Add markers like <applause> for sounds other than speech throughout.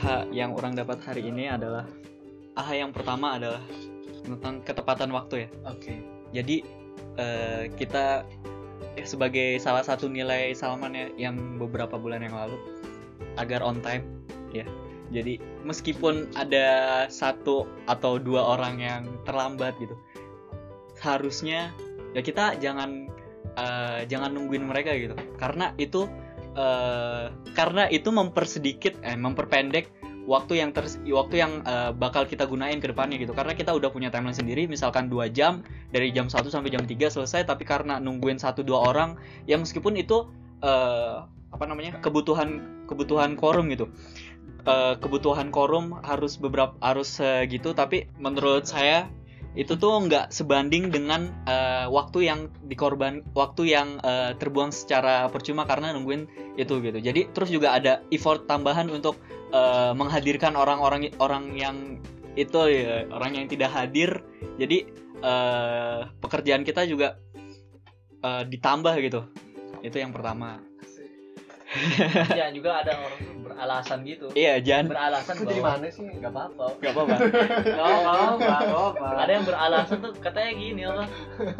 AHA yang orang dapat hari ini adalah AHA yang pertama adalah tentang ketepatan waktu ya. Oke. Jadi eh, kita ya, sebagai salah satu nilai Salman ya yang beberapa bulan yang lalu agar on time ya. Jadi meskipun ada satu atau dua orang yang terlambat gitu, harusnya ya kita jangan eh, jangan nungguin mereka gitu, karena itu eh, karena itu mempersedikit eh memperpendek waktu yang ter waktu yang eh, bakal kita gunain ke depannya gitu. Karena kita udah punya timeline sendiri misalkan dua jam dari jam 1 sampai jam 3 selesai tapi karena nungguin satu dua orang ya meskipun itu eh, apa namanya kebutuhan kebutuhan quorum gitu. Eh, kebutuhan quorum harus beberapa harus segitu tapi menurut saya itu tuh nggak sebanding dengan eh, waktu yang dikorban waktu yang eh, terbuang secara percuma karena nungguin itu gitu. Jadi terus juga ada effort tambahan untuk eh, menghadirkan orang-orang orang yang itu ya orang yang tidak hadir. Jadi eh, pekerjaan kita juga eh, ditambah gitu. Itu yang pertama. Ya juga ada orang beralasan gitu. iya jangan Beralasan Itu dari bahwa mana sih? nggak apa-apa. nggak apa-apa <laughs> Nggak apa-apa, nggak apa. Ada yang beralasan tuh katanya gini apa?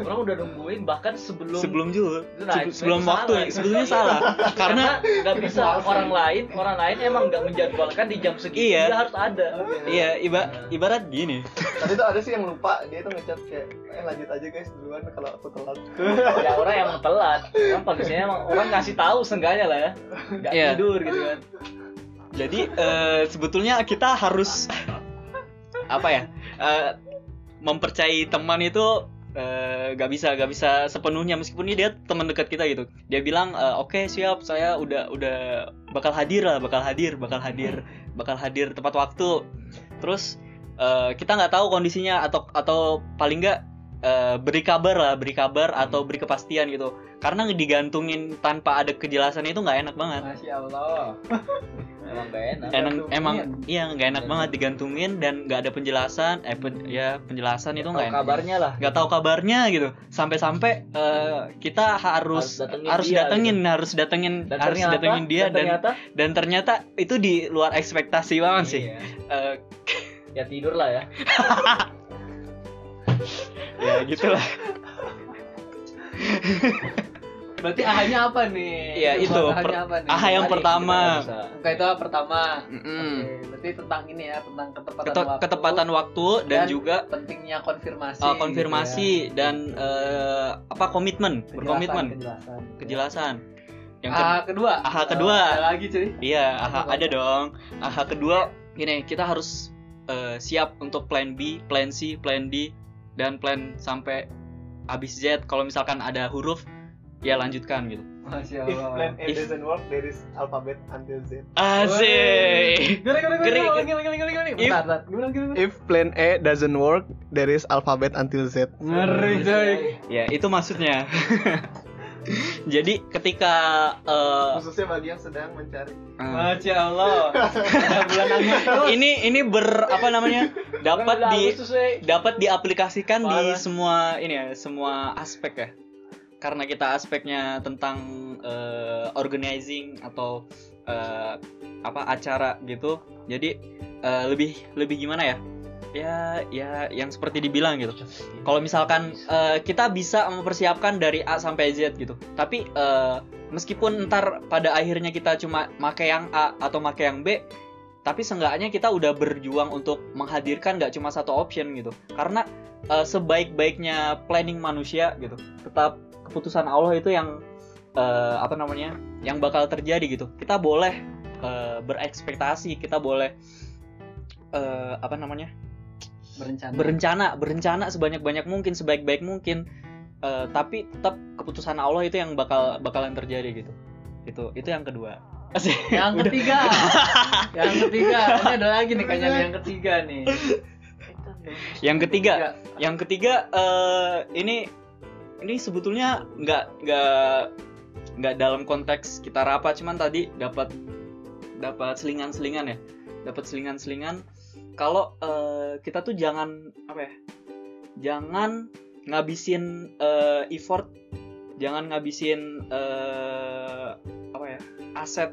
Orang udah nungguin bahkan sebelum sebelum juga Nah, Sebe- itu sebelum salah. waktu sebelumnya salah <laughs> karena nggak bisa orang lain orang lain emang nggak menjadwalkan di jam segitu Iya. dia harus ada iya iba ibarat gini Tadi tuh ada sih yang lupa dia tuh ngechat kayak eh lanjut aja guys duluan kalau aku telat. <laughs> ya orang yang telat kan bagusnya emang orang ngasih tahu seenggaknya lah ya nggak Iya. tidur gitu kan jadi eh, sebetulnya kita harus apa ya eh, mempercayai teman itu eh, gak bisa gak bisa sepenuhnya. Meskipun ini dia teman dekat kita gitu. Dia bilang eh, oke siap saya udah udah bakal hadir lah bakal hadir bakal hadir bakal hadir tepat waktu. Terus eh, kita nggak tahu kondisinya atau atau paling nggak eh, beri kabar lah beri kabar atau beri kepastian gitu. Karena digantungin tanpa ada kejelasan itu nggak enak banget. Masya allah. <laughs> Emang gak enak. Emang Digantungin. emang iya nggak enak banget digantungin dan nggak ada penjelasan eh pen- ya penjelasan itu nggak enak. kabarnya lah. Nggak tahu kabarnya gitu. Sampai-sampai eh, kita harus Harus datengin harus dia, datengin harus datengin dan harus ternyata datengin dia dan dan ternyata? dan ternyata itu di luar ekspektasi banget sih. Iya. Eh, <laughs> ya tidur lah ya <laughs> ya gitulah Berarti ahanya apa nih? Iya, itu. Per- apa nih? AHA yang Tadi pertama. Oke, itu pertama. Mm-mm. Oke, berarti tentang ini ya, tentang ketepatan Kete- waktu. ketepatan waktu dan, dan juga pentingnya konfirmasi. uh, konfirmasi gitu dan eh, apa komitmen ya. berkomitmen Kejelasan, kejelasan yang Yang kedua AHA kedua. AHA kedua. Oh, ada lagi cuy. Iya, AHA Apa, ada dong. AHA kedua, gini, kita harus eh, siap untuk plan B, plan C, plan D, dan plan sampai habis Z. Kalau misalkan ada huruf, ya lanjutkan gitu. Masya If Allah. plan A If- doesn't work, there is alphabet until Z. Asik. Gimana, gimana, Geri- gimana, gimana, gimana, gimana, gimana. If- Bentar, bentar. Gimana, gimana? If plan A doesn't work, there is alphabet until Z. Ngeri cuy. Ya, itu maksudnya. <laughs> <laughs> Jadi ketika eh, Khususnya bagi yang sedang mencari. eh, Masya Allah. Ada bulan Agustus. <laughs> ini ini ber apa namanya? Dapat di dapat diaplikasikan di semua ini ya semua aspek ya. Karena kita aspeknya tentang eh, organizing atau eh, apa acara gitu. Jadi eh, lebih lebih gimana ya ya ya yang seperti dibilang gitu. Kalau misalkan eh, kita bisa mempersiapkan dari A sampai Z gitu. Tapi eh, meskipun ntar pada akhirnya kita cuma make yang A atau make yang B tapi seenggaknya kita udah berjuang untuk menghadirkan nggak cuma satu option gitu. Karena eh, sebaik-baiknya planning manusia gitu tetap keputusan Allah itu yang eh, apa namanya yang bakal terjadi gitu. Kita boleh eh, berekspektasi kita boleh eh, apa namanya Berencana. berencana berencana sebanyak-banyak mungkin sebaik-baik mungkin Eh, tapi tetap keputusan Allah itu yang bakal bakalan terjadi gitu itu itu yang kedua. <laughs> Yang ketiga. yang ketiga. Ini ada lagi nih kayaknya yang ketiga nih. yang ketiga yang ketiga eh, ini ini sebetulnya nggak nggak nggak dalam konteks kita rapat cuman tadi dapat dapat selingan-selingan ya dapat selingan-selingan kalau eh, kita tuh jangan apa ya jangan ngabisin eh, effort jangan ngabisin eh, apa ya aset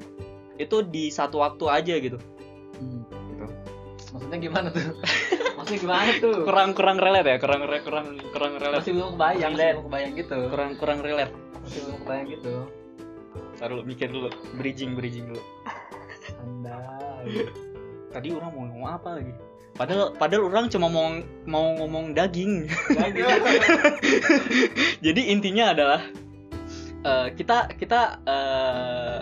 itu di satu waktu aja gitu Hmm. Maksudnya gimana tuh? <laughs> Maksudnya gimana tuh? kurang kurang relate ya kurang kurang kurang relate Masih belum kebayang, masih belum kebayang gitu. kurang kurang relate Masih belum kebayang gitu. Ntar dulu mikir dulu bridging bridging dulu <laughs> Anda. Tadi orang mau ngomong apa lagi? Padahal padahal orang cuma mau mau ngomong daging. <laughs> Jadi intinya adalah eh, kita kita eh,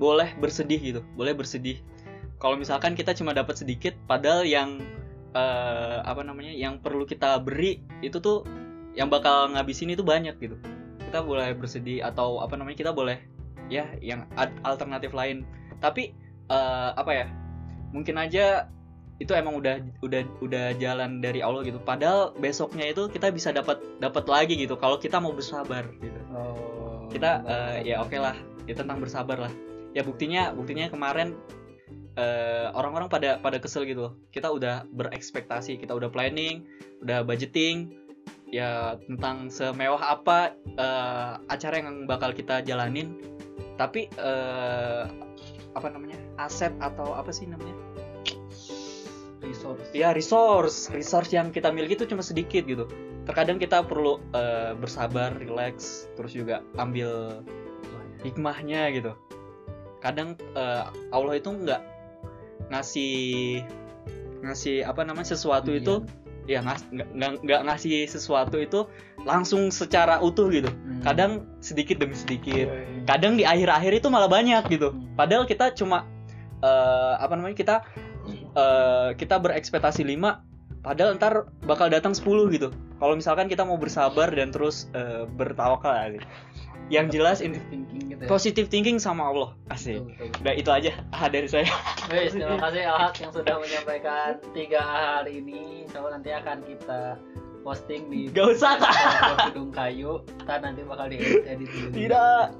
boleh bersedih gitu boleh bersedih. Kalau misalkan kita cuma dapat sedikit padahal yang eh, apa namanya yang perlu kita beri itu tuh yang bakal ngabisin itu banyak gitu. Kita boleh bersedih atau apa namanya kita boleh ya yang alternatif lain. Tapi eh, apa ya mungkin aja itu emang udah udah udah jalan dari Allah gitu padahal besoknya itu kita bisa dapat dapat lagi gitu kalau kita mau bersabar gitu Oh. kita eh, ya oke lah ya tentang bersabar lah ya buktinya buktinya kemarin eh, orang-orang pada pada kesel gitu loh. kita udah berekspektasi kita udah planning udah budgeting ya tentang semewah apa eh, acara yang bakal kita jalanin tapi eh, apa namanya aset atau apa sih namanya. Ya resource. Resource yang kita miliki itu cuma sedikit gitu. Terkadang kita perlu eh, bersabar relax terus juga ambil hikmahnya gitu. Kadang eh, Allah itu nggak ngasih ngasih apa namanya sesuatu itu ya nggak nggak- nggak ngasih sesuatu itu langsung secara utuh gitu. Hmm. kadang sedikit demi sedikit. Iya, kadang di akhir-akhir itu malah banyak gitu. Hmm. padahal kita cuma eh, apa namanya kita eh, kita berekspektasi 5 padahal ntar bakal datang 10 gitu kalau misalkan kita mau bersabar dan terus eh, bertawakal aja. yang jelas ini thinking gitu ya. positive thinking sama Allah asik Betul, betul. udah itu aja ah, <laughs> dari saya Wes, terima kasih Alhak yang sudah menyampaikan tiga hari ini. Allah nanti akan kita posting di gak usah kak gedung kayu. Ntar nanti bakal diedit dulu. <laughs> tidak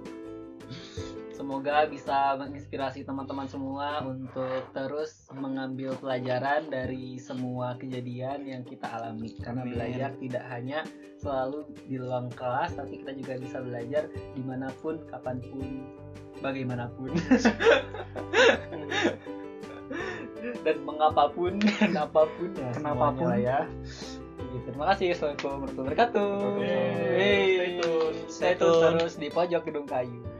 Semoga bisa menginspirasi teman-teman semua untuk terus mengambil pelajaran dari semua kejadian yang kita alami. Karena Amin. belajar tidak hanya selalu di ruang kelas, tapi kita juga bisa belajar di mana pun, kapan pun, bagaimanapun. <laughs> dan mengapapun dan apa pun ya Kenapapun. ya. Terima kasih. Assalamualaikum warahmatullahi wabarakatuh. Hey. Stay tune. Stay tune terus di pojok gedung kayu.